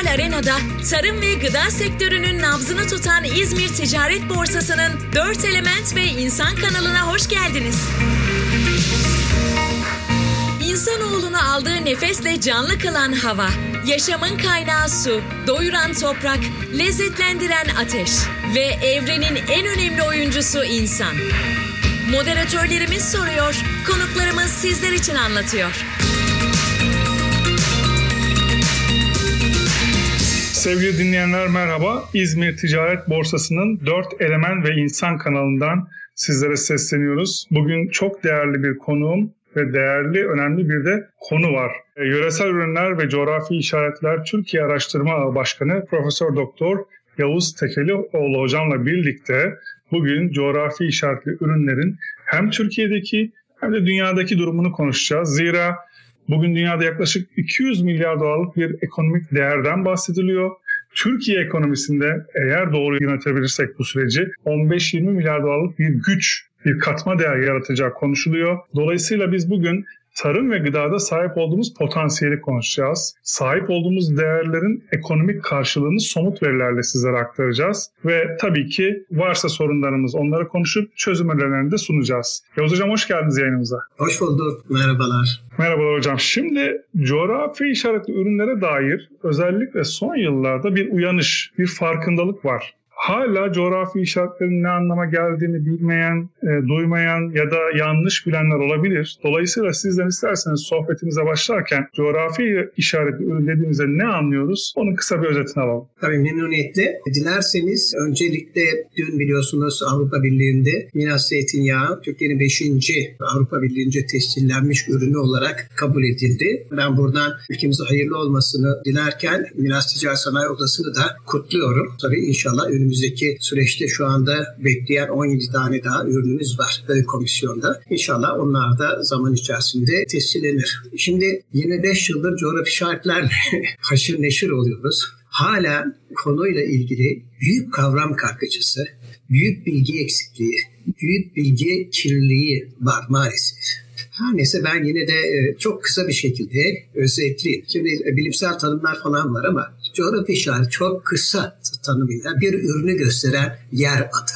global arenada tarım ve gıda sektörünün nabzını tutan İzmir Ticaret Borsası'nın 4 element ve insan kanalına hoş geldiniz. İnsanoğlunu aldığı nefesle canlı kılan hava, yaşamın kaynağı su, doyuran toprak, lezzetlendiren ateş ve evrenin en önemli oyuncusu insan. Moderatörlerimiz soruyor, konuklarımız sizler için anlatıyor. Sevgili dinleyenler merhaba. İzmir Ticaret Borsası'nın 4 Elemen ve İnsan kanalından sizlere sesleniyoruz. Bugün çok değerli bir konuğum ve değerli, önemli bir de konu var. E, yöresel Ürünler ve Coğrafi İşaretler Türkiye Araştırma Başkanı Profesör Doktor Yavuz Tekelioğlu hocamla birlikte bugün coğrafi işaretli ürünlerin hem Türkiye'deki hem de dünyadaki durumunu konuşacağız. Zira bugün dünyada yaklaşık 200 milyar dolarlık bir ekonomik değerden bahsediliyor. Türkiye ekonomisinde eğer doğru yönetebilirsek bu süreci 15-20 milyar dolarlık bir güç, bir katma değer yaratacağı konuşuluyor. Dolayısıyla biz bugün tarım ve gıdada sahip olduğumuz potansiyeli konuşacağız. Sahip olduğumuz değerlerin ekonomik karşılığını somut verilerle sizlere aktaracağız. Ve tabii ki varsa sorunlarımız onları konuşup çözüm önerilerini de sunacağız. Yavuz Hocam hoş geldiniz yayınımıza. Hoş bulduk. Merhabalar. Merhabalar hocam. Şimdi coğrafi işaretli ürünlere dair özellikle son yıllarda bir uyanış, bir farkındalık var hala coğrafi işaretlerin ne anlama geldiğini bilmeyen, e, duymayan ya da yanlış bilenler olabilir. Dolayısıyla sizden isterseniz sohbetimize başlarken coğrafi işaretli ürün dediğimizde ne anlıyoruz? Onun kısa bir özetini alalım. Tabii memnuniyetle. Dilerseniz öncelikle dün biliyorsunuz Avrupa Birliği'nde Minas zeytinyağı Türkiye'nin 5. Avrupa Birliği'nce tescillenmiş ürünü olarak kabul edildi. Ben buradan ülkemize hayırlı olmasını dilerken Minas Ticaret Sanayi Odası'nı da kutluyorum. Tabii inşallah ürün önümüzdeki süreçte şu anda bekleyen 17 tane daha ürünümüz var komisyonda. İnşallah onlar da zaman içerisinde tescillenir. Şimdi 25 yıldır coğrafi işaretlerle haşır neşir oluyoruz. Hala konuyla ilgili büyük kavram kargıcısı, büyük bilgi eksikliği, büyük bilgi kirliliği var maalesef. Her neyse ben yine de e, çok kısa bir şekilde özetleyeyim. Şimdi e, bilimsel tanımlar falan var ama coğrafi işaret çok kısa tanımıyla bir ürünü gösteren yer adı.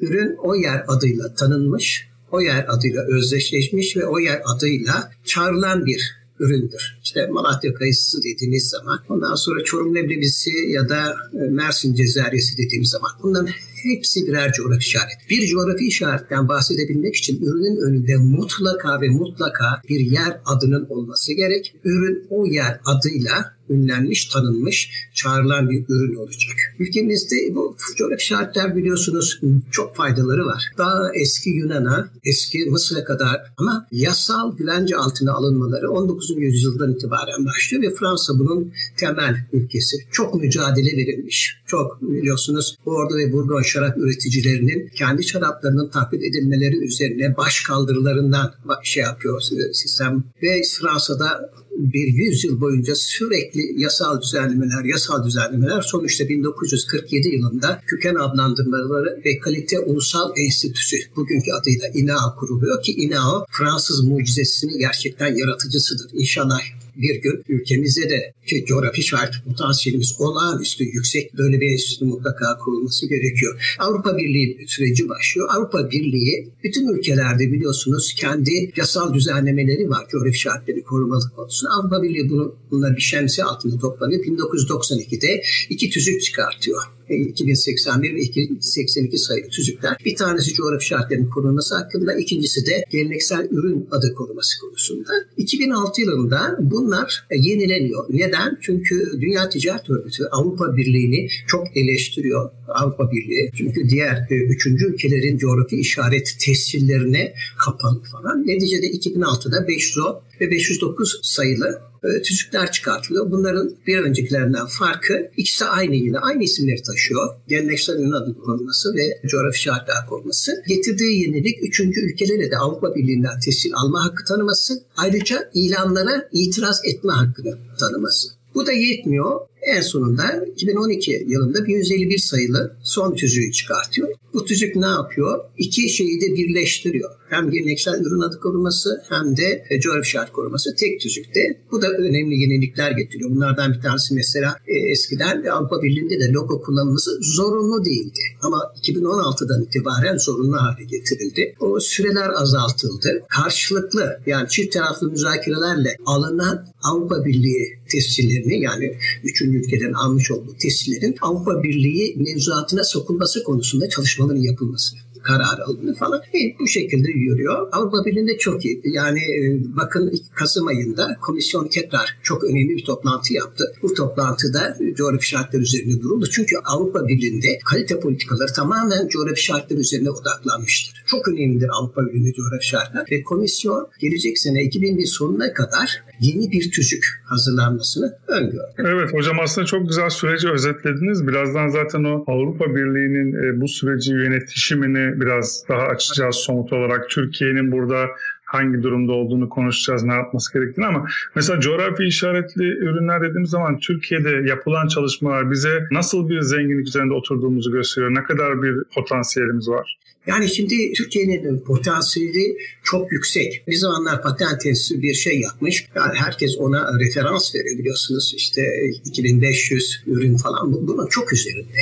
Ürün o yer adıyla tanınmış, o yer adıyla özdeşleşmiş ve o yer adıyla çağrılan bir üründür. İşte Malatya kayısısı dediğimiz zaman, ondan sonra Çorum leblebisi ya da e, Mersin cezeryesi dediğimiz zaman bunların hepsi birer coğrafi işaret. Bir coğrafi işaretten bahsedebilmek için ürünün önünde mutlaka ve mutlaka bir yer adının olması gerek. Ürün o yer adıyla ünlenmiş, tanınmış, çağrılan bir ürün olacak. Ülkemizde bu coğrafi işaretler biliyorsunuz çok faydaları var. Daha eski Yunan'a, eski Mısır'a kadar ama yasal güvence altına alınmaları 19. yüzyıldan itibaren başlıyor ve Fransa bunun temel ülkesi. Çok mücadele verilmiş. Çok biliyorsunuz Bordeaux ve Burgon şarap üreticilerinin kendi şaraplarının taklit edilmeleri üzerine baş kaldırılarından şey yapıyor sistem ve Fransa'da bir yüzyıl boyunca sürekli yasal düzenlemeler, yasal düzenlemeler sonuçta 1947 yılında köken adlandırmaları ve kalite ulusal enstitüsü bugünkü adıyla INAO kuruluyor ki INAO Fransız mucizesinin gerçekten yaratıcısıdır. İnşallah bir gün ülkemizde de ki coğrafi şart potansiyelimiz olağanüstü yüksek böyle bir enstitü mutlaka kurulması gerekiyor. Avrupa Birliği süreci başlıyor. Avrupa Birliği bütün ülkelerde biliyorsunuz kendi yasal düzenlemeleri var coğrafi şartları korumalı konusunda. Avrupa Birliği bunu bunlar bir şemsiye altında toplanıyor. 1992'de iki tüzük çıkartıyor. 2081 ve 2082 sayılı tüzükler. Bir tanesi coğrafi şartların korunması hakkında, ikincisi de geleneksel ürün adı koruması konusunda. 2006 yılında bunlar yenileniyor. Neden? Çünkü Dünya Ticaret Örgütü Avrupa Birliği'ni çok eleştiriyor. Avrupa Birliği. Çünkü diğer e, üçüncü ülkelerin coğrafi işaret tescillerine kapalı falan. Neticede 2006'da 510 ve 509 sayılı e, tüzükler çıkartılıyor. Bunların bir öncekilerinden farkı ikisi aynı yine aynı isimleri taşıyor. Geleneksel adı korunması ve coğrafi şartlar korunması. Getirdiği yenilik üçüncü ülkelere de Avrupa Birliği'nden tescil alma hakkı tanıması. Ayrıca ilanlara itiraz etme hakkını tanıması. Bu da yetmiyor. En sonunda 2012 yılında 1151 sayılı son tüzüğü çıkartıyor. Bu tüzük ne yapıyor? İki şeyi de birleştiriyor. Hem geleneksel ürün adı koruması hem de coğrafi şart koruması tek tüzükte. Bu da önemli yenilikler getiriyor. Bunlardan bir tanesi mesela e, eskiden Avrupa Birliği'nde de logo kullanılması zorunlu değildi. Ama 2016'dan itibaren zorunlu hale getirildi. O süreler azaltıldı. Karşılıklı yani çift taraflı müzakerelerle alınan Avrupa Birliği tescillerini yani üçüncü ülkeden almış olduğu tescillerin Avrupa Birliği mevzuatına sokulması konusunda çalışmaların yapılması kararı alındı falan. E, bu şekilde yürüyor. Avrupa Birliği'nde çok iyi. Yani e, bakın Kasım ayında komisyon tekrar çok önemli bir toplantı yaptı. Bu toplantıda coğrafi şartlar üzerine duruldu. Çünkü Avrupa Birliği'nde kalite politikaları tamamen coğrafi şartlar üzerine odaklanmıştır. Çok önemlidir Avrupa Birliği'nde coğrafi şartlar ve komisyon gelecek sene 2001 sonuna kadar yeni bir tüzük hazırlanmasını öngördü. Evet hocam aslında çok güzel süreci özetlediniz. Birazdan zaten o Avrupa Birliği'nin e, bu süreci yönetişimini biraz daha açacağız somut olarak. Türkiye'nin burada hangi durumda olduğunu konuşacağız, ne yapması gerektiğini ama mesela coğrafi işaretli ürünler dediğimiz zaman Türkiye'de yapılan çalışmalar bize nasıl bir zenginlik üzerinde oturduğumuzu gösteriyor, ne kadar bir potansiyelimiz var? Yani şimdi Türkiye'nin potansiyeli çok yüksek. Bir zamanlar patent enstitüsü bir şey yapmış. Yani herkes ona referans veriyor biliyorsunuz. İşte 2500 ürün falan bunun çok üzerinde.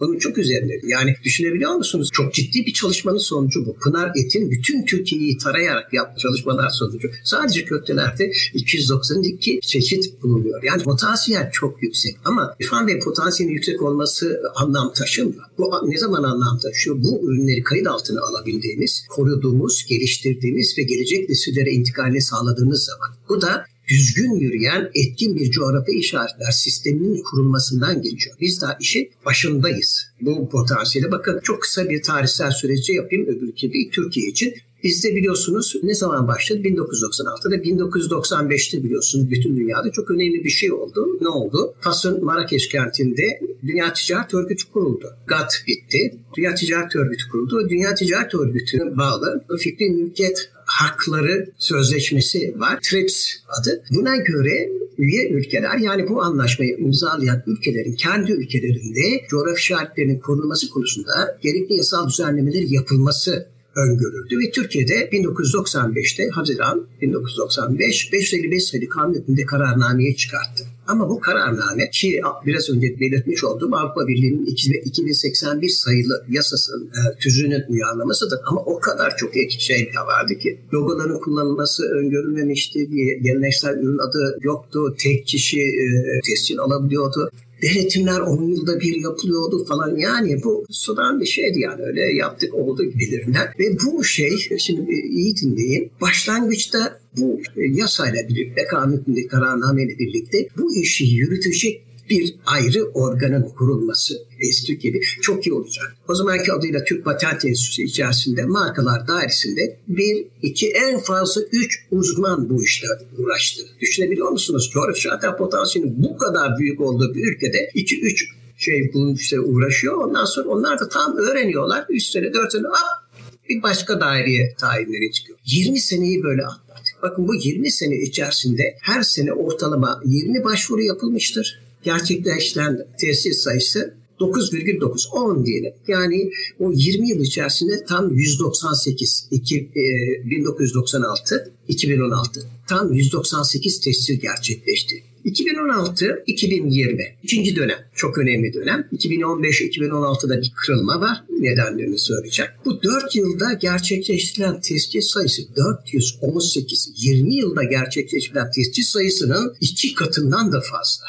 Bunun çok üzerinde. Yani düşünebiliyor musunuz? Çok ciddi bir çalışmanın sonucu bu. Pınar Et'in bütün Türkiye'yi tarayarak yaptığı çalışmalar sonucu. Sadece köftelerde 292 çeşit bulunuyor. Yani potansiyel çok yüksek. Ama İrfan Bey potansiyelin yüksek olması anlam taşımıyor. Bu ne zaman anlam taşıyor? Bu ürünleri kayıt altına alabildiğimiz, koruduğumuz, geliştirdiğimiz ve gelecek nesillere intikalini sağladığımız zaman. Bu da düzgün yürüyen etkin bir coğrafi işaretler sisteminin kurulmasından geçiyor. Biz daha işin başındayız. Bu potansiyeli bakın çok kısa bir tarihsel süreci yapayım öbür ülke Türkiye için. Bizde biliyorsunuz ne zaman başladı? 1996'da, 1995'te biliyorsunuz bütün dünyada çok önemli bir şey oldu. Ne oldu? Fas'ın Marrakeş kentinde Dünya Ticaret Örgütü kuruldu. GATT bitti. Dünya Ticaret Örgütü kuruldu. Dünya Ticaret Örgütü'ne bağlı fikri mülkiyet hakları sözleşmesi var. TRIPS adı. Buna göre üye ülkeler yani bu anlaşmayı imzalayan ülkelerin kendi ülkelerinde coğrafi işaretlerinin korunması konusunda gerekli yasal düzenlemeler yapılması öngörüldü ve Türkiye'de 1995'te Haziran 1995 555 sayılı kanun hükmünde kararnameye çıkarttı. Ama bu kararname ki biraz önce belirtmiş olduğum Avrupa Birliği'nin 2081 sayılı yasasının e, tüzüğünün uyarlamasıdır. Ama o kadar çok ek şey vardı ki logoların kullanılması öngörülmemişti. Geleneksel ürün adı yoktu. Tek kişi e, tescil alabiliyordu denetimler 10 yılda bir yapılıyordu falan. Yani bu sudan bir şeydi yani öyle yaptık oldu gibilerinden. Ve bu şey şimdi iyi dinleyin. Başlangıçta bu yasayla birlikte kanun kararnameyle birlikte bu işi yürütecek bir ayrı organın kurulması eski gibi çok iyi olacak. O zamanki adıyla Türk Patent Enstitüsü içerisinde markalar dairesinde bir, iki en fazla üç uzman bu işle uğraştı. Düşünebiliyor musunuz? Coğrafi şartlar potansiyelinin bu kadar büyük olduğu bir ülkede iki, üç şey bunun işte uğraşıyor. Ondan sonra onlar da tam öğreniyorlar. Üç sene, dört sene hop bir başka daireye tayinleri çıkıyor. 20 seneyi böyle atlattık. Bakın bu 20 sene içerisinde her sene ortalama 20 başvuru yapılmıştır gerçekleştiren tesis sayısı 9,9 10 diyelim. Yani o 20 yıl içerisinde tam 198 iki, e, 1996 2016 tam 198 tesir gerçekleşti. 2016-2020 ikinci dönem çok önemli dönem. 2015-2016'da bir kırılma var. Nedenlerini söyleyeceğim. Bu 4 yılda gerçekleştirilen tescil sayısı 418. 20 yılda gerçekleştirilen tescil sayısının iki katından da fazla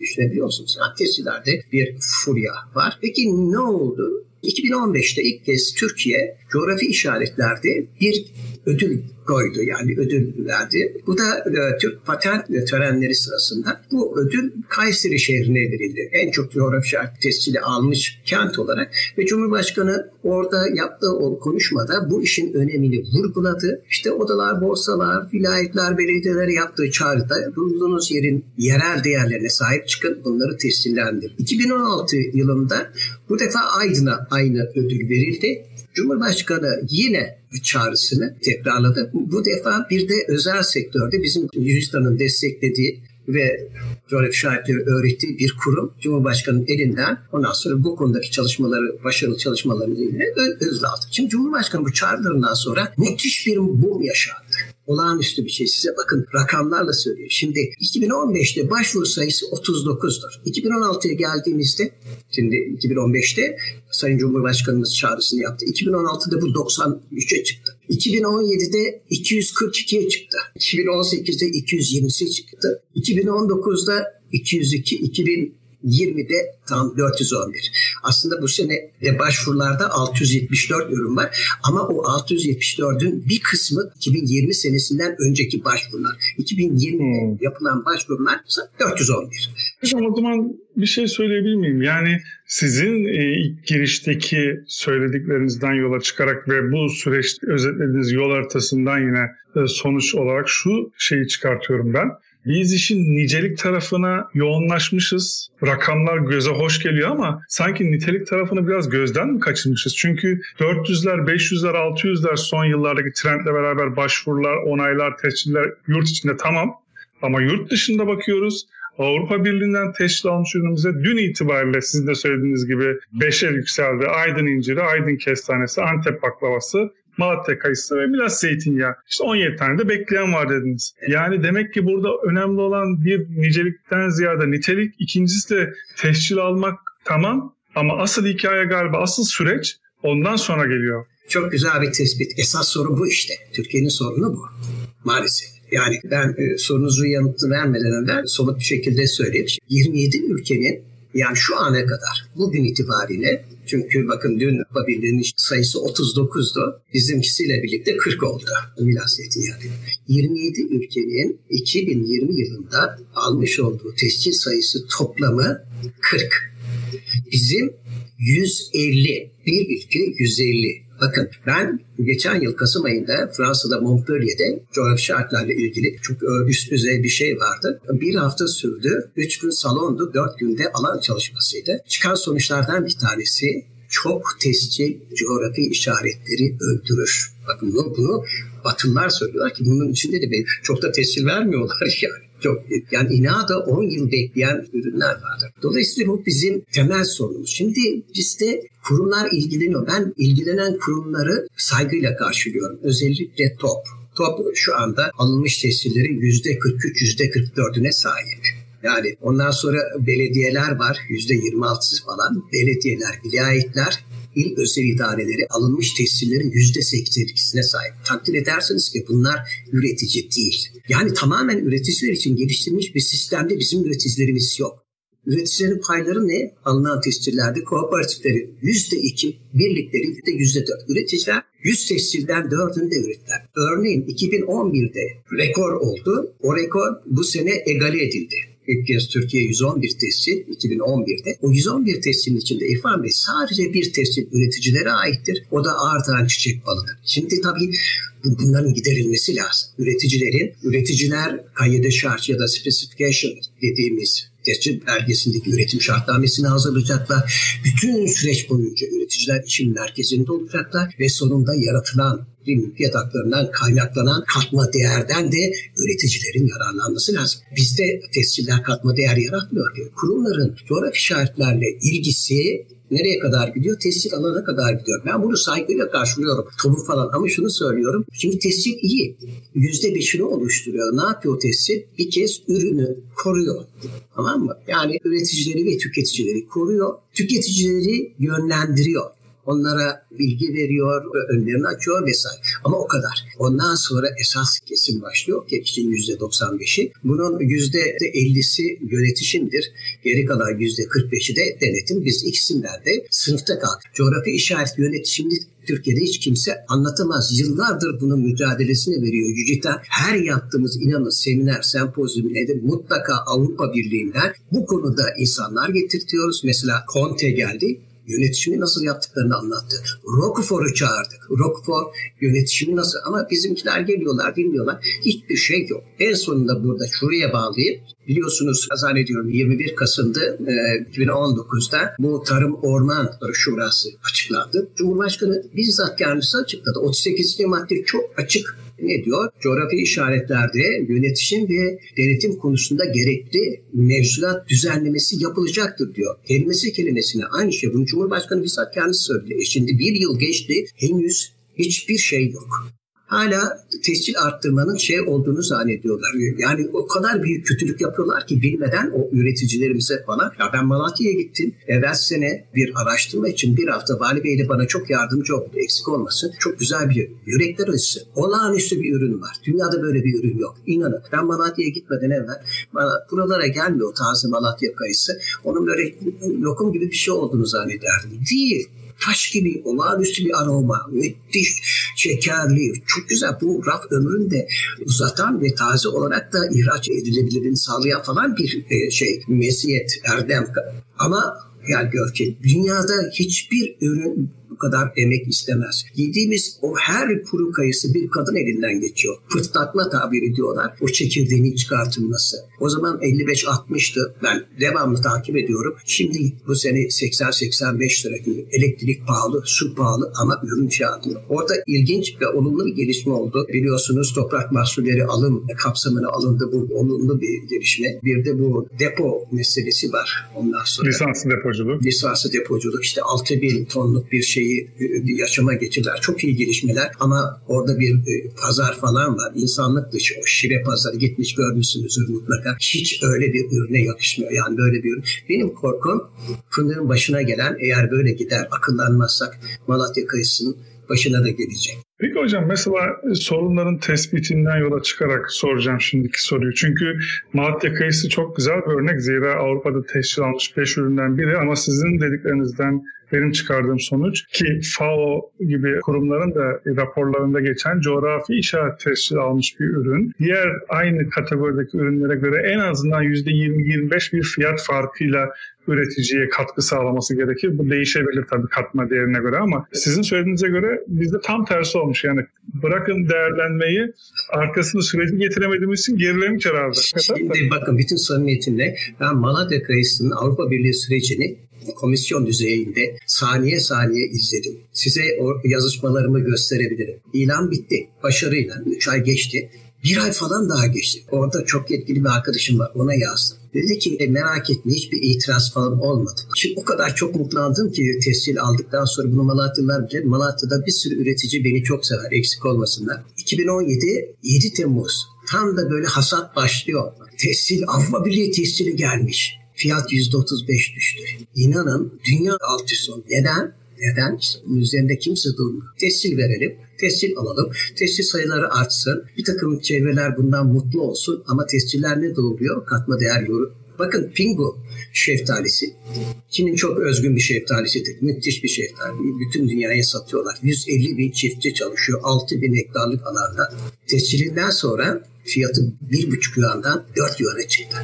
düşünebiliyorsunuz. Testilerde bir furya var. Peki ne oldu? 2015'te ilk kez Türkiye coğrafi işaretlerde bir ödül koydu yani ödül verdi. Bu da e, Türk patent törenleri sırasında bu ödül Kayseri şehrine verildi. En çok coğrafi işaret tescili almış kent olarak ve Cumhurbaşkanı orada yaptığı o konuşmada bu işin önemini vurguladı. İşte odalar, borsalar, vilayetler, belediyeler yaptığı çağrıda bulunduğunuz yerin yerel değerlerine sahip çıkın, bunları tescillendir. 2016 yılında bu defa Aydın'a aynı ödül verildi. Cumhurbaşkanı yine çağrısını tekrarladı. Bu defa bir de özel sektörde bizim Yunanistan'ın desteklediği ve coğrafi şahitleri öğrettiği bir kurum Cumhurbaşkanı'nın elinden ondan sonra bu konudaki çalışmaları, başarılı çalışmalarını hızlı aldı. Şimdi Cumhurbaşkanı bu çağrılarından sonra müthiş bir boom yaşandı olağanüstü bir şey. Size bakın rakamlarla söylüyor. Şimdi 2015'te başvuru sayısı 39'dur. 2016'ya geldiğimizde şimdi 2015'te Sayın Cumhurbaşkanımız çağrısını yaptı. 2016'da bu 93'e çıktı. 2017'de 242'ye çıktı. 2018'de 220'ye çıktı. 2019'da 202, 2000 20'de tam 411. Aslında bu sene de başvurularda 674 ürün var ama o 674'ün bir kısmı 2020 senesinden önceki başvurular. 2020'de hmm. yapılan başvurular 411. Hocam o zaman bir şey söyleyebilir miyim? Yani sizin e, ilk girişteki söylediklerinizden yola çıkarak ve bu süreçte özetlediğiniz yol haritasından yine e, sonuç olarak şu şeyi çıkartıyorum ben biz işin nicelik tarafına yoğunlaşmışız. Rakamlar göze hoş geliyor ama sanki nitelik tarafını biraz gözden mi kaçırmışız? Çünkü 400'ler, 500'ler, 600'ler son yıllardaki trendle beraber başvurular, onaylar, tesciller yurt içinde tamam. Ama yurt dışında bakıyoruz. Avrupa Birliği'nden teşkil almış ürünümüze dün itibariyle sizin de söylediğiniz gibi 5'e yükseldi. Aydın inciri, Aydın kestanesi, Antep baklavası Malatya kayısı ve biraz zeytinyağı. İşte 17 tane de bekleyen var dediniz. Yani demek ki burada önemli olan bir nicelikten ziyade nitelik. İkincisi de tescil almak tamam ama asıl hikaye galiba asıl süreç ondan sonra geliyor. Çok güzel bir tespit. Esas sorun bu işte. Türkiye'nin sorunu bu. Maalesef. Yani ben e, sorunuzu yanıtı vermeden evvel somut bir şekilde söyleyeyim. 27 ülkenin yani şu ana kadar bugün itibariyle çünkü bakın dün yapabildiğinin sayısı 39'du. Bizimkisiyle birlikte 40 oldu. Milas yani. 27 ülkenin 2020 yılında almış olduğu tescil sayısı toplamı 40. Bizim 150. Bir ülke 150. Bakın ben geçen yıl Kasım ayında Fransa'da Montpellier'de coğrafi şartlarla ilgili çok üst düzey bir şey vardı. Bir hafta sürdü. Üç gün salondu. Dört günde alan çalışmasıydı. Çıkan sonuçlardan bir tanesi çok tescil coğrafi işaretleri öldürür. Bakın bunu, bunu Batılılar söylüyorlar ki bunun içinde de çok da tescil vermiyorlar yani çok yani inada 10 yıl bekleyen ürünler vardır. Dolayısıyla bu bizim temel sorunumuz. Şimdi bizde kurumlar ilgileniyor. Ben ilgilenen kurumları saygıyla karşılıyorum. Özellikle TOP. TOP şu anda alınmış tescillerin %43, %44'üne sahip. Yani ondan sonra belediyeler var yüzde 26 falan. Belediyeler, vilayetler il özel idareleri alınmış tescillerin %82'sine sahip. Takdir edersiniz ki bunlar üretici değil. Yani tamamen üreticiler için geliştirilmiş bir sistemde bizim üreticilerimiz yok. Üreticilerin payları ne? Alınan tescillerde kooperatifleri yüzde iki, birlikleri de yüzde dört. Üreticiler 100 tescilden 4'ünü de ürettiler. Örneğin 2011'de rekor oldu. O rekor bu sene egale edildi. Kez Türkiye 111 tescil 2011'de. O 111 tescilin içinde İrfan Bey sadece bir tescil üreticilere aittir. O da artan çiçek balıdır. Şimdi tabii bunların giderilmesi lazım. Üreticilerin, üreticiler kayyede şart ya da specification dediğimiz tescil belgesindeki üretim şartnamesini hazırlayacaklar. Bütün süreç boyunca üreticiler işin merkezinde olacaklar ve sonunda yaratılan fiyat haklarından kaynaklanan katma değerden de üreticilerin yararlanması lazım. Bizde tesciller katma değer yaratmıyor ki. Kurumların coğrafi işaretlerle ilgisi nereye kadar gidiyor? Tescil alana kadar gidiyor. Ben bunu saygıyla karşılıyorum. Topu falan ama şunu söylüyorum. Şimdi tescil iyi. Yüzde beşini oluşturuyor. Ne yapıyor tescil? Bir kez ürünü koruyor. Tamam mı? Yani üreticileri ve tüketicileri koruyor. Tüketicileri yönlendiriyor onlara bilgi veriyor, önlerini açıyor vesaire. Ama o kadar. Ondan sonra esas kesim başlıyor ki için %95'i. Bunun %50'si yönetişimdir. Geri kalan %45'i de denetim. Biz ikisinden de sınıfta kaldık. Coğrafi işaret yönetimini Türkiye'de hiç kimse anlatamaz. Yıllardır bunun mücadelesini veriyor Yücita. Her yaptığımız inanın seminer, sempozyum nedir? Mutlaka Avrupa Birliği'nden bu konuda insanlar getirtiyoruz. Mesela Conte geldi yönetişimi nasıl yaptıklarını anlattı. Roquefort'u çağırdık. Roquefort yönetişimi nasıl ama bizimkiler geliyorlar bilmiyorlar. Hiçbir şey yok. En sonunda burada şuraya bağlayıp biliyorsunuz zannediyorum 21 Kasım'da e, 2019'da bu Tarım Orman Şurası açıklandı. Cumhurbaşkanı bizzat kendisi açıkladı. 38. madde çok açık ne diyor? Coğrafi işaretlerde yönetişim ve denetim konusunda gerekli mevzuat düzenlemesi yapılacaktır diyor. Kelimesi kelimesine aynı şey. Bunu Cumhurbaşkanı bizzat kendisi söyledi. E şimdi bir yıl geçti henüz hiçbir şey yok hala tescil arttırmanın şey olduğunu zannediyorlar. Yani o kadar büyük kötülük yapıyorlar ki bilmeden o üreticilerimize falan. Ya ben Malatya'ya gittim. Evvel sene bir araştırma için bir hafta Vali Bey de bana çok yardımcı oldu. Eksik olmasın. Çok güzel bir yürekler acısı. Olağanüstü bir ürün var. Dünyada böyle bir ürün yok. İnanın. Ben Malatya'ya gitmeden evvel bana buralara gelmiyor taze Malatya kayısı. Onun böyle lokum gibi bir şey olduğunu zannederdim. Değil taş gibi olağanüstü bir aroma, müthiş, şekerli, çok güzel. Bu raf ömrünü de uzatan ve taze olarak da ihraç edilebilirini sağlayan falan bir e, şey, meziyet, erdem. Ama yani gör ki dünyada hiçbir ürün kadar emek istemez. Yediğimiz o her kuru kayısı bir kadın elinden geçiyor. Pırtlatma tabiri diyorlar. O çekirdeğinin çıkartılması. O zaman 55-60'tı. Ben devamlı takip ediyorum. Şimdi bu sene 80-85 lira gibi. Elektrik pahalı, su pahalı ama ürün fiyatı. Orada ilginç ve olumlu bir gelişme oldu. Biliyorsunuz toprak mahsulleri alım kapsamına alındı. Bu olumlu bir gelişme. Bir de bu depo meselesi var. Ondan sonra lisanslı depoculuk. Lisanslı depoculuk işte 6 bin tonluk bir şeyi bir yaşama geçirdiler. Çok iyi gelişmeler ama orada bir e, pazar falan var. İnsanlık dışı o şire pazarı gitmiş görmüşsünüzdür mutlaka. Hiç öyle bir ürüne yakışmıyor. Yani böyle bir ürün. Benim korkum fındığın başına gelen eğer böyle gider akıllanmazsak Malatya kayısının başına da gelecek. Peki hocam mesela sorunların tespitinden yola çıkarak soracağım şimdiki soruyu. Çünkü Malatya kayısı çok güzel bir örnek. Zira Avrupa'da teşhir almış 5 üründen biri ama sizin dediklerinizden benim çıkardığım sonuç ki FAO gibi kurumların da raporlarında geçen coğrafi işaret tescili almış bir ürün. Diğer aynı kategorideki ürünlere göre en azından %20-25 bir fiyat farkıyla üreticiye katkı sağlaması gerekir. Bu değişebilir tabii katma değerine göre ama sizin söylediğinize göre bizde tam tersi olmuş. Yani bırakın değerlenmeyi arkasını süreci getiremediğimiz için gerilemiş herhalde. Şimdi bakın bütün samimiyetimle ben Malatya kayısının Avrupa Birliği sürecini komisyon düzeyinde saniye saniye izledim. Size o yazışmalarımı gösterebilirim. İlan bitti. Başarıyla. Üç ay geçti. Bir ay falan daha geçti. Orada çok yetkili bir arkadaşım var. Ona yazdım. Dedi ki e, merak etme hiçbir itiraz falan olmadı. Şimdi o kadar çok mutlandım ki tescil aldıktan sonra bunu Malatyalılar bile Malatya'da bir sürü üretici beni çok sever eksik olmasınlar. 2017 7 Temmuz tam da böyle hasat başlıyor. Tescil Avrupa Birliği tescili gelmiş fiyat %35 düştü. İnanın dünya alt üst oldu. Neden? Neden? İşte üzerinde kimse durmuyor. Tescil verelim, tescil alalım, tescil sayıları artsın. Bir takım çevreler bundan mutlu olsun ama tesciller ne doğuruyor? Katma değer yoru. Bakın Pingu şeftalisi. Çin'in çok özgün bir şeftalisidir. Müthiş bir şeftali. Bütün dünyaya satıyorlar. 150 bin çiftçi çalışıyor. 6 bin hektarlık alanda. Tescilinden sonra fiyatı 1,5 yuandan 4 yuana çıktı.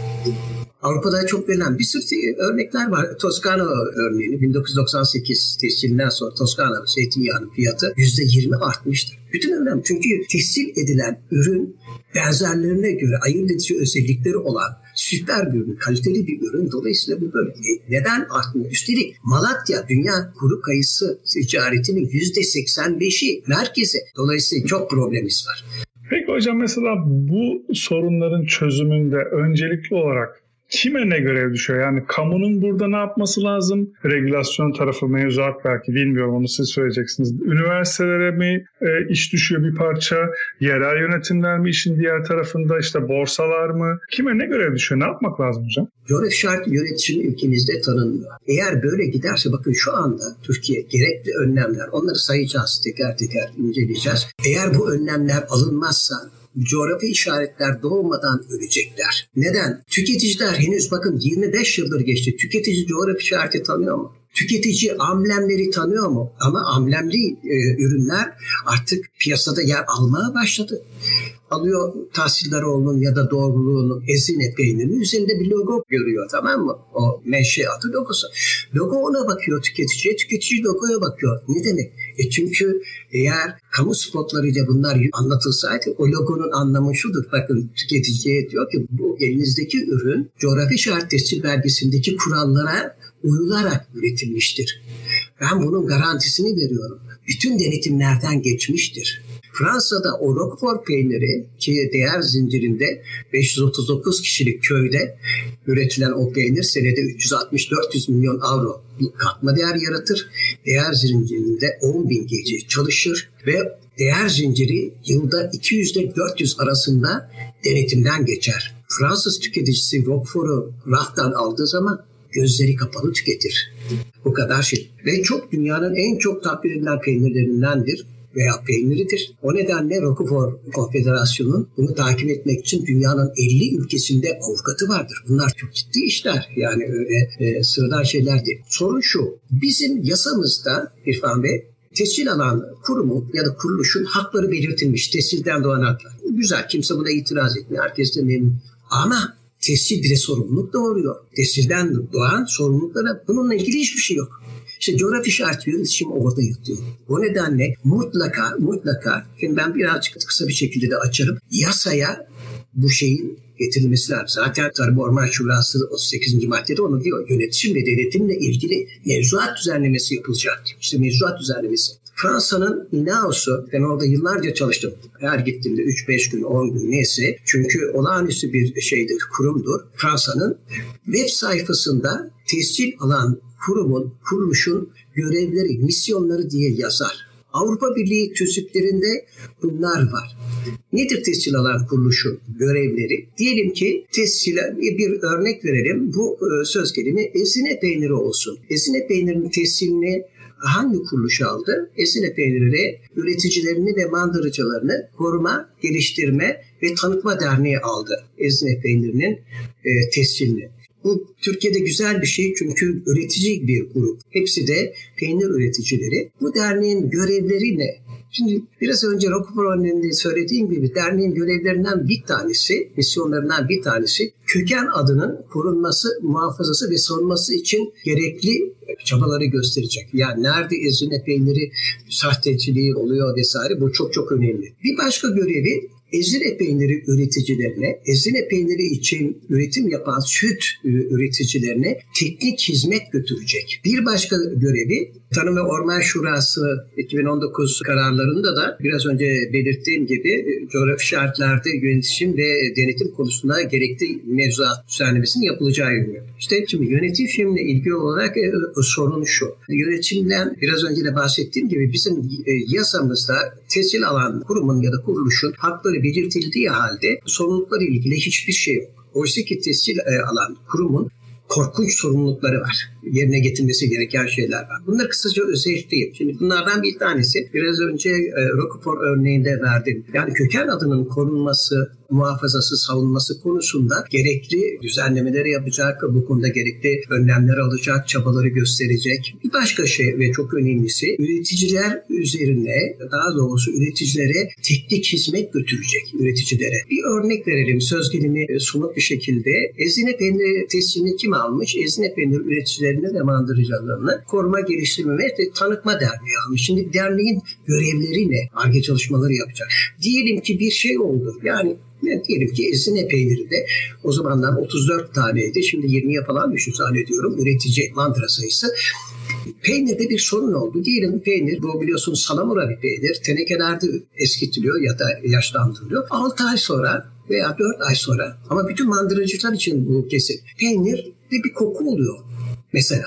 Avrupa'da çok verilen bir sürü örnekler var. Toskana örneğini 1998 tescilinden sonra Toskana zeytinyağının fiyatı %20 artmıştır. Bütün önemli çünkü tescil edilen ürün benzerlerine göre ayırt edici özellikleri olan süper bir ürün, kaliteli bir ürün. Dolayısıyla bu böyle. E, neden artmıyor? Üstelik Malatya dünya kuru kayısı ticaretinin %85'i merkezi. Dolayısıyla çok problemimiz var. Peki hocam mesela bu sorunların çözümünde öncelikli olarak kime ne görev düşüyor? Yani kamunun burada ne yapması lazım? Regülasyon tarafı mevzuat belki bilmiyorum onu siz söyleyeceksiniz. Üniversitelere mi e, iş düşüyor bir parça? Yerel yönetimler mi işin diğer tarafında? işte borsalar mı? Kime ne görev düşüyor? Ne yapmak lazım hocam? Coğrafi şart yönetimi ülkemizde tanınmıyor. Eğer böyle giderse bakın şu anda Türkiye gerekli önlemler onları sayacağız teker teker inceleyeceğiz. Eğer bu önlemler alınmazsa coğrafi işaretler doğmadan ölecekler. Neden? Tüketiciler henüz bakın 25 yıldır geçti. Tüketici coğrafi işareti tanıyor mu? Tüketici amblemleri tanıyor mu? Ama amblemli e, ürünler artık piyasada yer almaya başladı. Alıyor Tahsilleroğlu'nun ya da doğruluğunun Ezine peynirinin üzerinde bir logo görüyor tamam mı? O menşe adı logosu. Logo ona bakıyor tüketiciye, tüketici logoya bakıyor. Ne demek? E çünkü eğer kamu spotlarıyla bunlar anlatılsaydı o logonun anlamı şudur. Bakın tüketiciye diyor ki bu elinizdeki ürün coğrafi işaret tescil belgesindeki kurallara uyularak üretilmiştir. Ben bunun garantisini veriyorum. Bütün denetimlerden geçmiştir. Fransa'da o Roquefort peyniri ki değer zincirinde 539 kişilik köyde üretilen o peynir senede 360-400 milyon avro katma değer yaratır. Değer zincirinde 10 bin gece çalışır ve değer zinciri yılda 200 ile 400 arasında denetimden geçer. Fransız tüketicisi Roquefort'u raftan aldığı zaman gözleri kapalı tüketir. Bu kadar şey. Ve çok dünyanın en çok takdir edilen peynirlerindendir veya peyniridir. O nedenle Roquefort Konfederasyonu'nun bunu takip etmek için dünyanın 50 ülkesinde avukatı vardır. Bunlar çok ciddi işler. Yani öyle e, sıradan şeyler değil. Sorun şu. Bizim yasamızda İrfan Bey tescil alan kurumun ya da kuruluşun hakları belirtilmiş. Tescilden doğan haklar. Güzel. Kimse buna itiraz etmiyor. Herkes de memnun. Ama tescil bile sorumluluk doğuruyor. Tescilden doğan sorumluluklara bununla ilgili hiçbir şey yok. İşte coğrafi şart iletişim orada yatıyor. O nedenle mutlaka mutlaka şimdi ben birazcık kısa bir şekilde de açarım. Yasaya bu şeyin getirilmesi lazım. Zaten Tarım Orman Şurası 38. maddede onu diyor. Yönetişim ve denetimle ilgili mevzuat düzenlemesi yapılacak. İşte mevzuat düzenlemesi. Fransa'nın INAO'su, ben orada yıllarca çalıştım. Her gittiğimde 3-5 gün, 10 gün neyse. Çünkü olağanüstü bir şeydir, kurumdur. Fransa'nın web sayfasında tescil alan kurumun, kuruluşun görevleri, misyonları diye yazar. Avrupa Birliği tüzüklerinde bunlar var. Nedir tescil alan kuruluşun görevleri? Diyelim ki tescil bir örnek verelim. Bu e, söz kelime ezine peyniri olsun. Ezine peynirinin tescilini hangi kuruluş aldı? Ezine peyniri üreticilerini ve mandırıcılarını koruma, geliştirme ve tanıtma derneği aldı. Ezine peynirinin e, tescilini. Bu Türkiye'de güzel bir şey çünkü üretici bir grup. Hepsi de peynir üreticileri. Bu derneğin görevleri ne? Şimdi biraz önce Rockford önünde söylediğim gibi derneğin görevlerinden bir tanesi, misyonlarından bir tanesi köken adının korunması, muhafazası ve sorulması için gerekli çabaları gösterecek. Yani nerede ezine peyniri sahteciliği oluyor vesaire bu çok çok önemli. Bir başka görevi Ezine peyniri üreticilerine, ezine peyniri için üretim yapan süt üreticilerine teknik hizmet götürecek. Bir başka görevi Tarım ve Orman Şurası 2019 kararlarında da biraz önce belirttiğim gibi e, coğrafi şartlarda yönetim ve denetim konusunda gerekli mevzuat düzenlemesinin yapılacağı yönü. İşte şimdi yönetim filmle ilgili olarak e, sorun şu. Yönetimden biraz önce de bahsettiğim gibi bizim e, yasamızda tescil alan kurumun ya da kuruluşun hakları belirtildiği halde sorumlulukları ilgili hiçbir şey yok. Oysa ki tescil alan kurumun korkunç sorumlulukları var. Yerine getirmesi gereken şeyler var. Bunları kısaca özetleyeyim. Şimdi bunlardan bir tanesi biraz önce e, Roquefort örneğinde verdim. Yani köken adının korunması, muhafazası, savunması konusunda gerekli düzenlemeleri yapacak, bu konuda gerekli önlemler alacak, çabaları gösterecek. Bir başka şey ve çok önemlisi üreticiler üzerine, daha doğrusu üreticilere teknik hizmet götürecek üreticilere. Bir örnek verelim söz gelimi somut bir şekilde. Ezine peyniri teslimini kim almış? Ezine peynir üreticilerini ve mandırıcılarını koruma, geliştirme ve tanıtma derneği almış. Şimdi derneğin görevleri ne? Arge çalışmaları yapacak. Diyelim ki bir şey oldu. Yani diyelim ki ezine peyniri de o zamanlar 34 taneydi. Şimdi 20'ye falan düştü zannediyorum. Üretici mandıra sayısı. Peynirde bir sorun oldu. Diyelim peynir, bu biliyorsunuz salamura bir peynir. Tenekelerde eskitiliyor ya da yaşlandırılıyor. 6 ay sonra veya 4 ay sonra ama bütün mandıracılar için bu kesin. Peynir de bir koku oluyor mesela.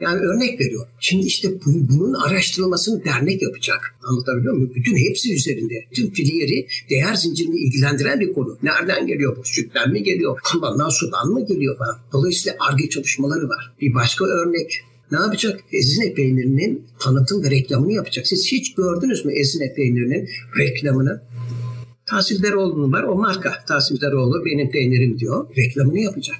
Yani örnek veriyor. Şimdi işte bunun araştırılmasını dernek yapacak. Anlatabiliyor muyum? Bütün hepsi üzerinde. Tüm filiyeri değer zincirini ilgilendiren bir konu. Nereden geliyor bu? Sütten mi geliyor? Kamandan sudan mı geliyor falan. Dolayısıyla ARGE çalışmaları var. Bir başka örnek ne yapacak? Ezine peynirinin tanıtım ve reklamını yapacak. Siz hiç gördünüz mü Ezine peynirinin reklamını? Tahsildaroğlu'nun var. O marka Tahsildaroğlu benim peynirim diyor. Reklamını yapacak.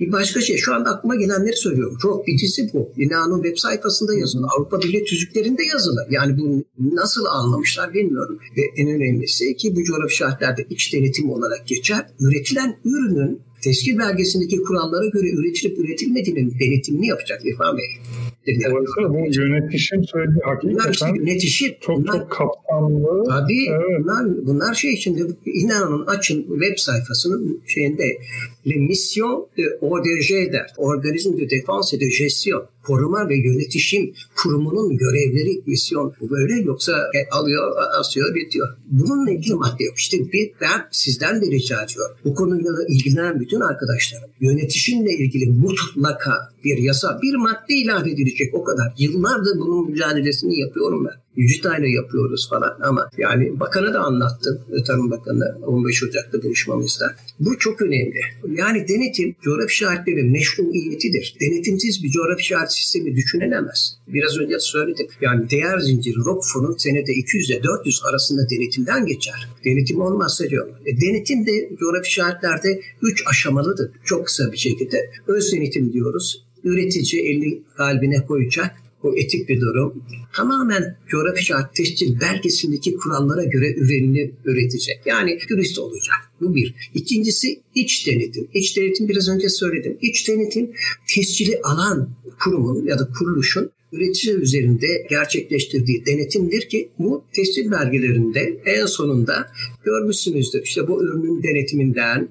Bir başka şey şu anda aklıma gelenleri söylüyorum. Çok bitisi bu. İnanın web sayfasında yazılı. Avrupa Birliği tüzüklerinde yazılı. Yani bu nasıl anlamışlar bilmiyorum. Ve en önemlisi ki bu coğrafi şartlarda iç denetim olarak geçer. Üretilen ürünün teşkil belgesindeki kurallara göre üretilip üretilmediğinin denetimini yapacak İrfan Bey. Dolayısıyla bu yönetişim söylediği hakikaten işte yönetişim, çok bunlar, çok kapsamlı. Tabii evet. bunlar, bunlar şey içinde inanın açın web sayfasının şeyinde Le Mission de ODG der. Organisme de Défense et de Gestion. Koruma ve yönetişim kurumunun görevleri, misyon böyle yoksa e, alıyor, asıyor, bitiyor. Bununla ilgili madde yok. İşte bir, ben sizden de rica ediyorum. Bu konuyla ilgilenen bütün arkadaşlarım yönetişimle ilgili mutlaka bir yasa, bir madde ilave edilecek o kadar. Yıllardır bunun mücadelesini yapıyorum ben. Yücitay'la yapıyoruz falan ama yani bakana da anlattım. Tarım Bakanı 15 Ocak'ta buluşmamızda. Bu çok önemli. Yani denetim coğrafi işaretlerin meşruiyetidir. Denetimsiz bir coğrafi işaret sistemi düşünülemez. Biraz önce söyledim. Yani değer zinciri Rockford'un senede 200 ile 400 arasında denetimden geçer. Denetim olmazsa diyor. E, denetim de coğrafi işaretlerde 3 aşamalıdır. Çok kısa bir şekilde. Öz denetim diyoruz. Üretici elini kalbine koyacak bu etik bir durum. Tamamen coğrafi şart tescil belgesindeki kurallara göre ürününü üretecek. Yani dürüst olacak. Bu bir. İkincisi iç denetim. İç denetim biraz önce söyledim. İç denetim tescili alan kurumun ya da kuruluşun üretici üzerinde gerçekleştirdiği denetimdir ki bu tescil belgelerinde en sonunda görmüşsünüzdür. İşte bu ürünün denetiminden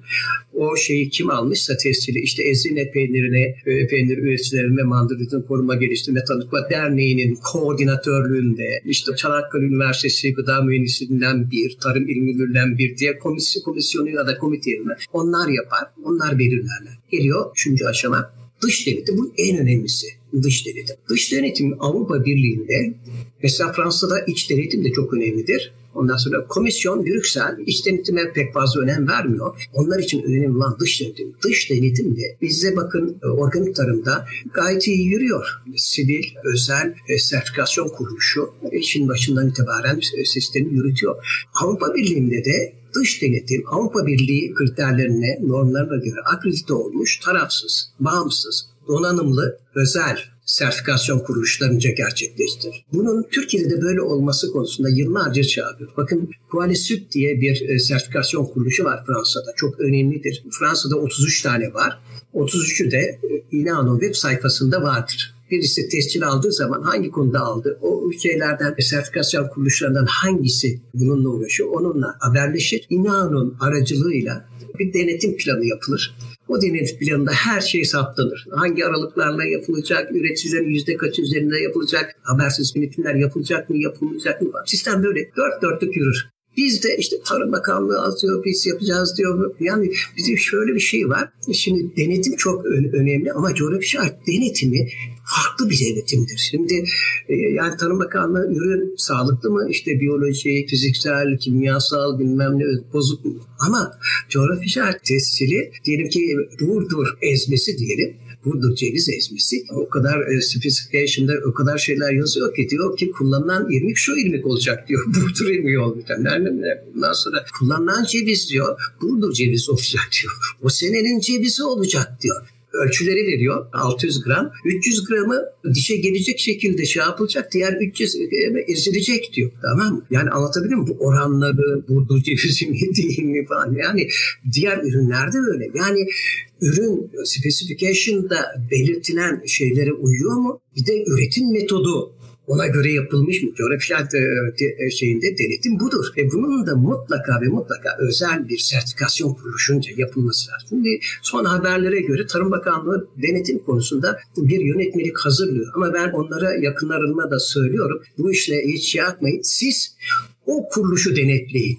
o şeyi kim almışsa tescili işte Ezine peynirine, e, peynir üreticilerin ve mandalitin koruma geliştirme tanıkla derneğinin koordinatörlüğünde işte Çanakkale Üniversitesi Gıda Mühendisliğinden bir, Tarım İl Müdürlüğünden bir diye komisyon, komisyonu ya da komite onlar yapar, onlar belirlerler. Geliyor üçüncü aşama dış denetim bu en önemlisi dış denetim. Dış denetim Avrupa Birliği'nde mesela Fransa'da iç denetim de çok önemlidir. Ondan sonra komisyon Brüksel iç denetime pek fazla önem vermiyor. Onlar için önemli olan dış denetim. Dış denetim de bizde bakın e, organik tarımda gayet iyi yürüyor. Sivil, özel e, sertifikasyon kuruluşu işin başından itibaren e, sistemi yürütüyor. Avrupa Birliği'nde de dış denetim Avrupa Birliği kriterlerine, normlarına göre akredite olmuş, tarafsız, bağımsız, donanımlı, özel sertifikasyon kuruluşlarınca gerçekleştir. Bunun Türkiye'de de böyle olması konusunda yıllarca çağırıyor. Bakın Qualisüt diye bir e, sertifikasyon kuruluşu var Fransa'da. Çok önemlidir. Fransa'da 33 tane var. 33'ü de e, İNANO web sayfasında vardır birisi tescil aldığı zaman hangi konuda aldı, o şeylerden sertifikasyon kuruluşlarından hangisi bununla uğraşıyor, onunla haberleşir. İnanın aracılığıyla bir denetim planı yapılır. O denetim planında her şey saptanır. Hangi aralıklarla yapılacak, üreticilerin yüzde kaç üzerinde yapılacak, habersiz denetimler yapılacak mı, yapılmayacak mı? Sistem böyle dört dörtlük yürür. Biz de işte Tarım Bakanlığı atıyor, biz yapacağız diyor. Yani bizim şöyle bir şey var. Şimdi denetim çok önemli ama coğrafi şart denetimi farklı bir denetimdir. Şimdi e, yani Tarım Bakanlığı ürün sağlıklı mı? İşte biyoloji, fiziksel, kimyasal bilmem ne bozuk mu? Ama coğrafi şart tescili diyelim ki Burdur ezmesi diyelim Burdur ceviz ezmesi o kadar e, specification'da o kadar şeyler yazıyor ki diyor ki kullanılan irmik şu irmik olacak diyor. Burdur irmiği olmayacak. Bundan sonra kullanılan ceviz diyor Burdur ceviz olacak diyor. O senenin cevizi olacak diyor ölçüleri veriyor. 600 gram. 300 gramı dişe gelecek şekilde şey yapılacak. Diğer 300 gramı ezilecek diyor. Tamam mı? Yani anlatabiliyor muyum? Bu oranları, burdur cevizi mi değil mi falan. Yani diğer ürünlerde öyle. Yani ürün specification'da belirtilen şeylere uyuyor mu? Bir de üretim metodu ona göre yapılmış mı? Coğrafyal e, şeyinde denetim budur. Ve bunun da mutlaka ve mutlaka özel bir sertifikasyon kuruluşunca yapılması lazım. Şimdi son haberlere göre Tarım Bakanlığı denetim konusunda bir yönetmelik hazırlıyor. Ama ben onlara yakınlarıma da söylüyorum. Bu işle hiç şey yapmayın. Siz o kuruluşu denetleyin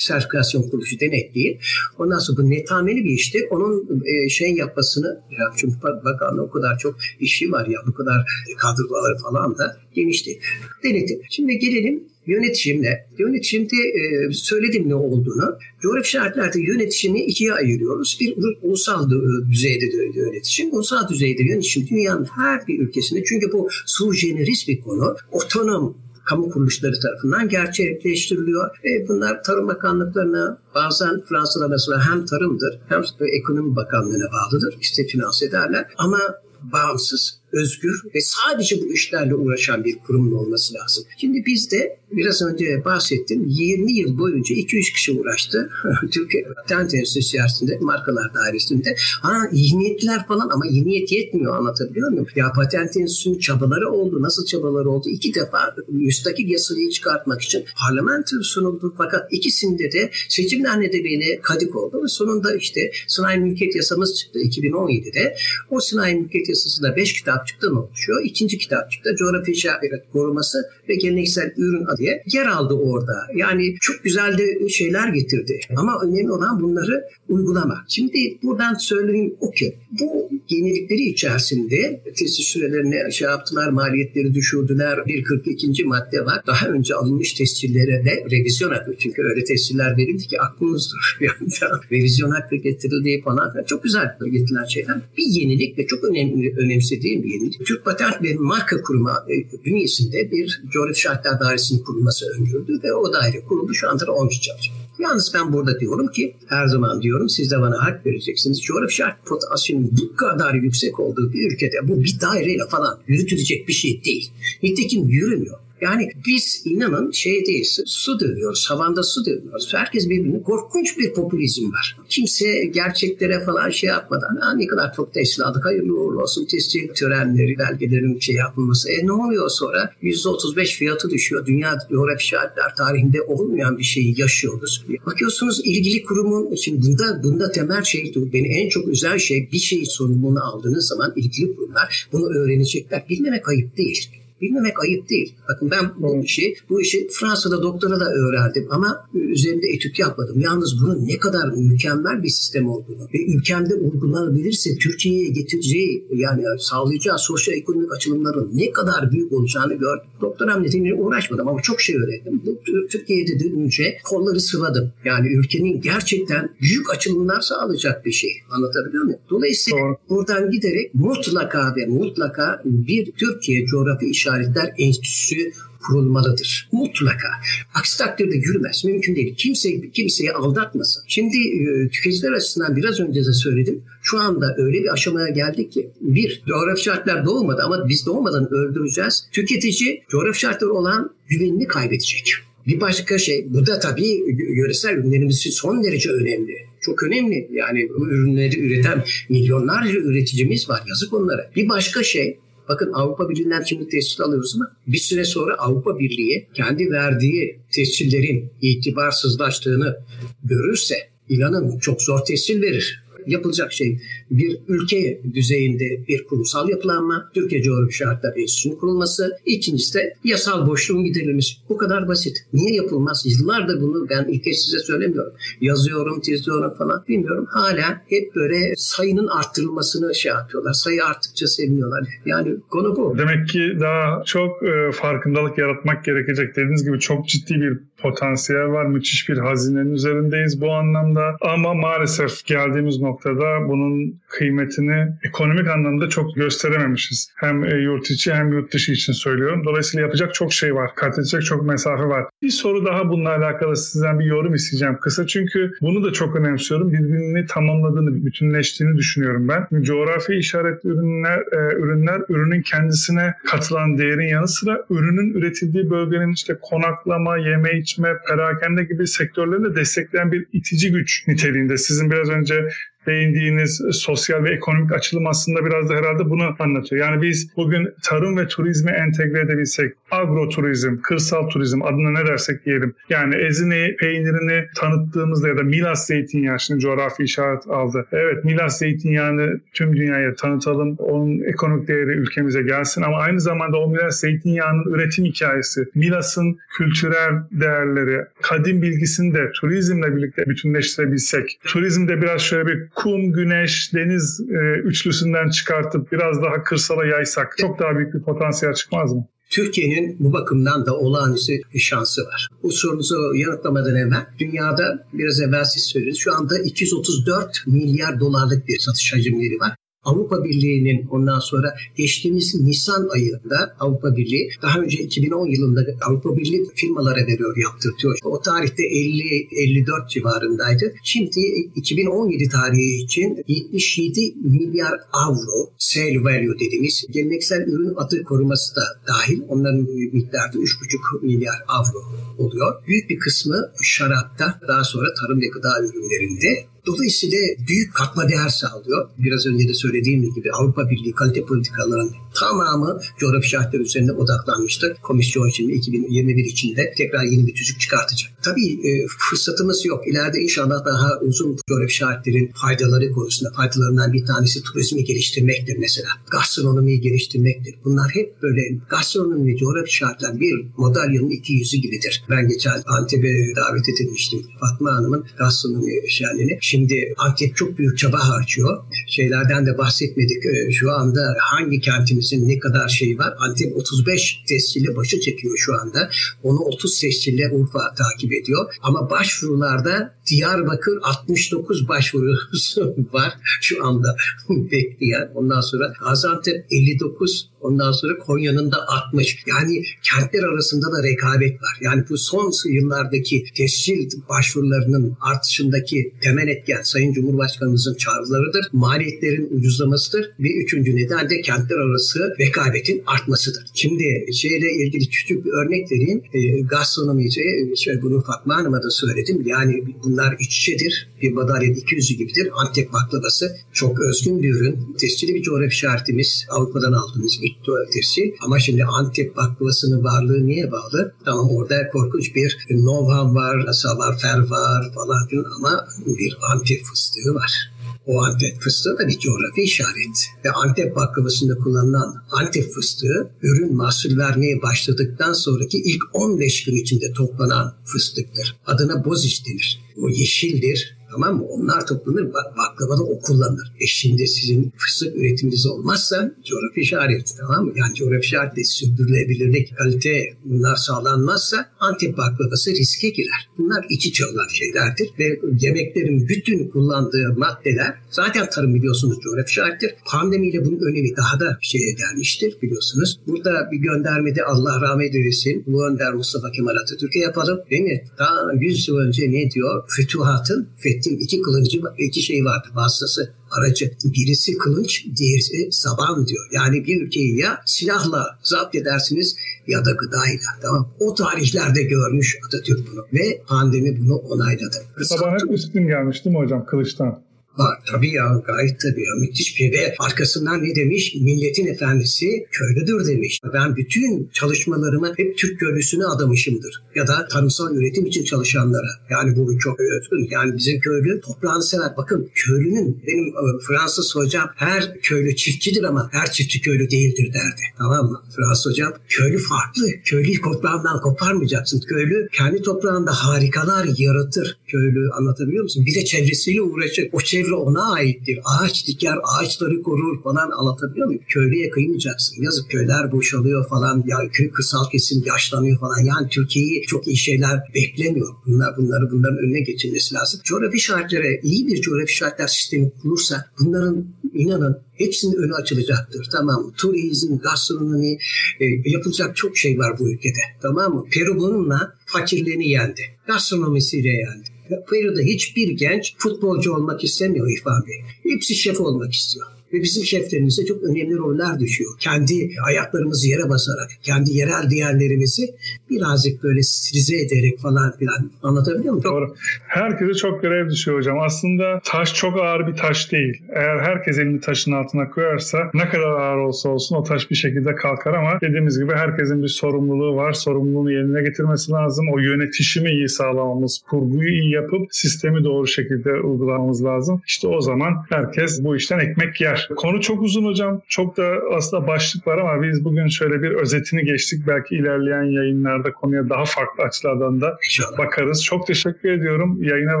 sertifikasyon kuruluşu denetleyin. Ondan sonra bu netameli bir işti. Onun e, şey yapmasını ya çünkü bakanlığı o kadar çok işi var ya bu kadar kadroları falan da genişti. Denetim. Şimdi gelelim yönetimle. Yönetimde e, söyledim ne olduğunu. Coğrafi şartlarda yönetişimi ikiye ayırıyoruz. Bir ulusal düzeyde de yönetişim. Ulusal düzeyde yönetişim dünyanın her bir ülkesinde çünkü bu su generis bir konu. Otonom kamu kuruluşları tarafından gerçekleştiriliyor. E, bunlar Tarım Bakanlıklarına bazen Fransa'da mesela hem tarımdır hem ekonomi bakanlığına bağlıdır. İşte finanse ederler ama bağımsız özgür ve sadece bu işlerle uğraşan bir kurumun olması lazım. Şimdi bizde biraz önce bahsettim 20 yıl boyunca 2-3 kişi uğraştı. Türkiye Patent Enstitüsü içerisinde markalar dairesinde. Ha iyi niyetler falan ama iyi niyet yetmiyor anlatabiliyor muyum? Ya Patent Enstitüsü'nün çabaları oldu. Nasıl çabaları oldu? İki defa müstakil yasayı çıkartmak için parlamento sunuldu. Fakat ikisinde de seçimler nedeniyle kadik oldu. Ve sonunda işte sanayi mülkiyet yasamız çıktı 2017'de. O sanayi mülkiyet yasasında 5 kitap kitapçıktan oluşuyor. İkinci kitapçıkta coğrafi işaret koruması ve geleneksel ürün diye yer aldı orada. Yani çok güzel de şeyler getirdi. Ama önemli olan bunları uygulama. Şimdi buradan söyleyeyim o ki bu yenilikleri içerisinde tesis sürelerini şey yaptılar, maliyetleri düşürdüler. 1.42. madde var. Daha önce alınmış tescillere de revizyon hakkı. Çünkü öyle tesciller verildi ki aklınızdır. Yani revizyon hakkı getirildiği falan. Çok güzel getirilen şeyler. Bir yenilik ve çok önemli önemsediğim bir yenilik. Türk Patent ve Marka Kurumu e, bünyesinde bir coğrafi şartlar dairesinin kurulması öngörüldü ve o daire kuruldu. Şu anda 12 çalışıyor. Yalnız ben burada diyorum ki her zaman diyorum siz de bana hak vereceksiniz. Coğrafi şart potansiyelinin bu kadar yüksek olduğu bir ülkede bu bir daireyle falan yürütülecek bir şey değil. Nitekim yürümüyor. Yani biz inanın şeydeyiz, su dövüyoruz, havanda su dövüyoruz. Herkes birbirini korkunç bir popülizm var. Kimse gerçeklere falan şey yapmadan ha, ne kadar çok teslim aldık, hayırlı uğurlu olsun tescil törenleri, belgelerin şey yapılması. E ne oluyor sonra? %35 fiyatı düşüyor. Dünya coğrafi şartlar tarihinde olmayan bir şeyi yaşıyoruz. Bakıyorsunuz ilgili kurumun, şimdi bunda, bunda temel şey, beni en çok üzen şey bir şeyi sorumluluğunu aldığınız zaman ilgili kurumlar bunu öğrenecekler. Bilmemek ayıp değil. Bilmemek ayıp değil. Bakın ben bu işi, bu işi Fransa'da doktora da öğrendim ama üzerinde etüt yapmadım. Yalnız bunun ne kadar mükemmel bir sistem olduğunu ve ülkemde uygulanabilirse Türkiye'ye getireceği yani sağlayacağı sosyal ekonomik açılımların ne kadar büyük olacağını gördüm. Doktoram nedeniyle uğraşmadım ama çok şey öğrendim. Bu, Türkiye'de dönünce kolları sıvadım. Yani ülkenin gerçekten büyük açılımlar sağlayacak bir şey. Anlatabiliyor muyum? Dolayısıyla Doğru. buradan giderek mutlaka ve mutlaka bir Türkiye coğrafi işaret İşaretler Enstitüsü kurulmalıdır. Mutlaka. Aksi takdirde yürümez. Mümkün değil. Kimse kimseyi aldatmasın. Şimdi e, tüketiciler açısından biraz önce de söyledim. Şu anda öyle bir aşamaya geldik ki bir, coğrafi şartlar doğmadı ama biz doğmadan öldüreceğiz. Tüketici coğrafi şartlar olan güvenini kaybedecek. Bir başka şey, bu da tabii yöresel ürünlerimiz için son derece önemli. Çok önemli. Yani bu ürünleri üreten milyonlarca üreticimiz var. Yazık onlara. Bir başka şey, Bakın Avrupa Birliği'nden şimdi tescil alıyoruz ama bir süre sonra Avrupa Birliği kendi verdiği tescillerin itibarsızlaştığını görürse inanın çok zor tescil verir yapılacak şey bir ülke düzeyinde bir kurumsal yapılanma, Türkiye Coğrafi Şartlar Enstitüsü'nün kurulması, ikincisi de yasal boşluğun giderilmesi. Bu kadar basit. Niye yapılmaz? Yıllardır bunu ben ilk kez size söylemiyorum. Yazıyorum, çiziyorum falan bilmiyorum. Hala hep böyle sayının arttırılmasını şey yapıyorlar. Sayı arttıkça seviniyorlar. Yani konu bu. Demek ki daha çok e, farkındalık yaratmak gerekecek. Dediğiniz gibi çok ciddi bir potansiyel var. Müthiş bir hazinenin üzerindeyiz bu anlamda. Ama maalesef geldiğimiz noktada bunun kıymetini ekonomik anlamda çok gösterememişiz. Hem e, yurt içi hem yurt dışı için söylüyorum. Dolayısıyla yapacak çok şey var. Kat edecek çok mesafe var. Bir soru daha bununla alakalı sizden bir yorum isteyeceğim kısa. Çünkü bunu da çok önemsiyorum. Birbirini tamamladığını, bütünleştiğini düşünüyorum ben. Coğrafi işaret ürünler, e, ürünler ürünün kendisine katılan değerin yanı sıra ürünün üretildiği bölgenin işte konaklama, yeme içme, perakende gibi sektörlerini de destekleyen bir itici güç niteliğinde. Sizin biraz önce değindiğiniz sosyal ve ekonomik açılım aslında biraz da herhalde bunu anlatıyor. Yani biz bugün tarım ve turizmi entegre edebilsek, agroturizm, kırsal turizm adına ne dersek diyelim. Yani ezini, peynirini tanıttığımızda ya da Milas zeytinyağı şimdi coğrafi işaret aldı. Evet Milas zeytinyağını tüm dünyaya tanıtalım. Onun ekonomik değeri ülkemize gelsin ama aynı zamanda o Milas zeytinyağının üretim hikayesi, Milas'ın kültürel değerleri, kadim bilgisini de turizmle birlikte bütünleştirebilsek. Turizmde biraz şöyle bir kum, güneş, deniz e, üçlüsünden çıkartıp biraz daha kırsala yaysak çok daha büyük bir potansiyel çıkmaz mı? Türkiye'nin bu bakımdan da olağanüstü bir şansı var. Bu sorunuzu yanıtlamadan evvel dünyada biraz evvel siz söylediniz şu anda 234 milyar dolarlık bir satış hacimleri var. Avrupa Birliği'nin ondan sonra geçtiğimiz Nisan ayında Avrupa Birliği daha önce 2010 yılında Avrupa Birliği firmalara veriyor yaptırtıyor. O tarihte 50-54 civarındaydı. Şimdi 2017 tarihi için 77 milyar avro sale value dediğimiz geleneksel ürün adı koruması da dahil. Onların miktarı 3,5 milyar avro oluyor. Büyük bir kısmı şarapta daha sonra tarım ve gıda ürünlerinde Dolayısıyla büyük katma değer sağlıyor. Biraz önce de söylediğim gibi Avrupa Birliği kalite politikalarının Tamamı coğrafi şartlar üzerinde odaklanmıştı. Komisyon şimdi 2021 içinde tekrar yeni bir tüzük çıkartacak. Tabii e, fırsatımız yok. İleride inşallah daha uzun coğrafi şartların faydaları konusunda faydalarından bir tanesi turizmi geliştirmektir mesela. Gastronomiyi geliştirmektir. Bunlar hep böyle gastronomi ve coğrafi şartlar bir madalyonun iki yüzü gibidir. Ben geçen Antep'e davet edilmiştim. Fatma Hanım'ın gastronomi şenliğine. Şimdi Antep çok büyük çaba harcıyor. Şeylerden de bahsetmedik. E, şu anda hangi kentimizin ne kadar şeyi var? Antep 35 tescille başı çekiyor şu anda. Onu 30 tescille Urfa takip ediyor. Ama başvurularda Diyarbakır 69 başvurusu var şu anda bekleyen. Ondan sonra Gaziantep 59 Ondan sonra Konya'nın da 60. Yani kentler arasında da rekabet var. Yani bu son yıllardaki tescil başvurularının artışındaki temel etken Sayın Cumhurbaşkanımızın çağrılarıdır. Maliyetlerin ucuzlamasıdır. Ve üçüncü neden de kentler arası rekabetin artmasıdır. Şimdi şeyle ilgili küçük bir örnek vereyim. E, gastronomici, şey, bunu Fatma Hanım'a da söyledim. Yani bunlar iç içedir. Bir madalyanın iki yüzü gibidir. Antep baklavası çok özgün bir ürün. Tescilli bir coğrafi işaretimiz. Avrupa'dan aldığımız ilk tescil. Ama şimdi Antep baklavasının varlığı niye bağlı? Tamam orada korkunç bir Novan var, Savarfer var falan filan ama bir Antep fıstığı var. O Antep fıstığı da bir coğrafi işaret. Ve Antep baklavasında kullanılan Antep fıstığı ürün mahsul vermeye başladıktan sonraki ilk 15 gün içinde toplanan fıstıktır. Adına boziç denir. O yeşildir, Tamam mı? Onlar toplanır baklavada o kullanılır. E şimdi sizin fıstık üretiminiz olmazsa coğrafi işaret tamam mı? Yani coğrafi işaretle sürdürülebilirlik, kalite bunlar sağlanmazsa Antep baklavası riske girer. Bunlar iç içe olan şeylerdir ve yemeklerin bütün kullandığı maddeler zaten tarım biliyorsunuz coğrafi işarettir. Pandemiyle bunun önemi daha da şeye gelmiştir biliyorsunuz. Burada bir göndermede Allah rahmet eylesin bu önder Mustafa Kemal Atatürk'e yapalım değil mi? Daha 100 yıl önce ne diyor? Fütuhatın fethi Fethi'nin iki kılıncı, iki şey vardı vasıtası, aracı. Birisi kılıç, diğeri saban diyor. Yani bir ülkeyi ya silahla zapt edersiniz ya da gıdayla. Tamam. O tarihlerde görmüş Atatürk bunu ve pandemi bunu onayladı. Saban hep üstün gelmiş değil mi hocam kılıçtan? Var tabii ya gayet tabii ya müthiş bir ve arkasından ne demiş? Milletin efendisi köylüdür demiş. Ben bütün çalışmalarımı hep Türk köylüsüne adamışımdır. Ya da tarımsal üretim için çalışanlara. Yani bunu çok özgün. Yani bizim köylü toprağını sever. Bakın köylünün benim e, Fransız hocam her köylü çiftçidir ama her çiftçi köylü değildir derdi. Tamam mı? Fransız hocam köylü farklı. Köylüyü toprağından koparmayacaksın. Köylü kendi toprağında harikalar yaratır. Köylü anlatabiliyor musun? Bir de çevresiyle uğraşır. O çevre çevre ona aittir. Ağaç diker, ağaçları korur falan anlatabiliyor muyum? Köylüye kıymayacaksın. Yazık köyler boşalıyor falan. Ya köy kırsal kesim yaşlanıyor falan. Yani Türkiye'yi çok iyi şeyler beklemiyor. Bunlar, bunları bunların önüne geçilmesi lazım. Coğrafi şartlara iyi bir coğrafi şartlar sistemi kurursa bunların inanın hepsinin önü açılacaktır. Tamam mı? Turizm, gastronomi, e, yapılacak çok şey var bu ülkede. Tamam mı? Peru bununla fakirliğini yendi. Gastronomisiyle yendi. Peru'da hiçbir genç futbolcu olmak istemiyor İrfan Bey. Hepsi şef olmak istiyor. Ve bizim şeflerimize çok önemli roller düşüyor. Kendi ayaklarımızı yere basarak, kendi yerel değerlerimizi birazcık böyle stilize ederek falan filan anlatabiliyor muyum? Doğru. Herkese çok görev düşüyor hocam. Aslında taş çok ağır bir taş değil. Eğer herkes elini taşın altına koyarsa ne kadar ağır olsa olsun o taş bir şekilde kalkar ama dediğimiz gibi herkesin bir sorumluluğu var. Sorumluluğunu yerine getirmesi lazım. O yönetişimi iyi sağlamamız, kurguyu iyi yapıp sistemi doğru şekilde uygulamamız lazım. İşte o zaman herkes bu işten ekmek yer. Konu çok uzun hocam. Çok da aslında başlık var ama biz bugün şöyle bir özetini geçtik. Belki ilerleyen yayınlarda konuya daha farklı açılardan da İnşallah. bakarız. Çok teşekkür ediyorum yayına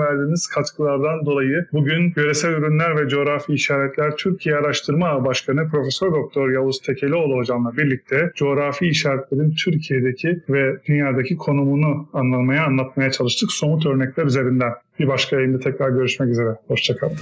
verdiğiniz katkılardan dolayı. Bugün Yöresel Ürünler ve Coğrafi İşaretler Türkiye Araştırma Başkanı Profesör Doktor Yavuz Tekelioğlu hocamla birlikte coğrafi işaretlerin Türkiye'deki ve dünyadaki konumunu anlamaya, anlatmaya çalıştık somut örnekler üzerinden. Bir başka yayında tekrar görüşmek üzere. Hoşçakalın.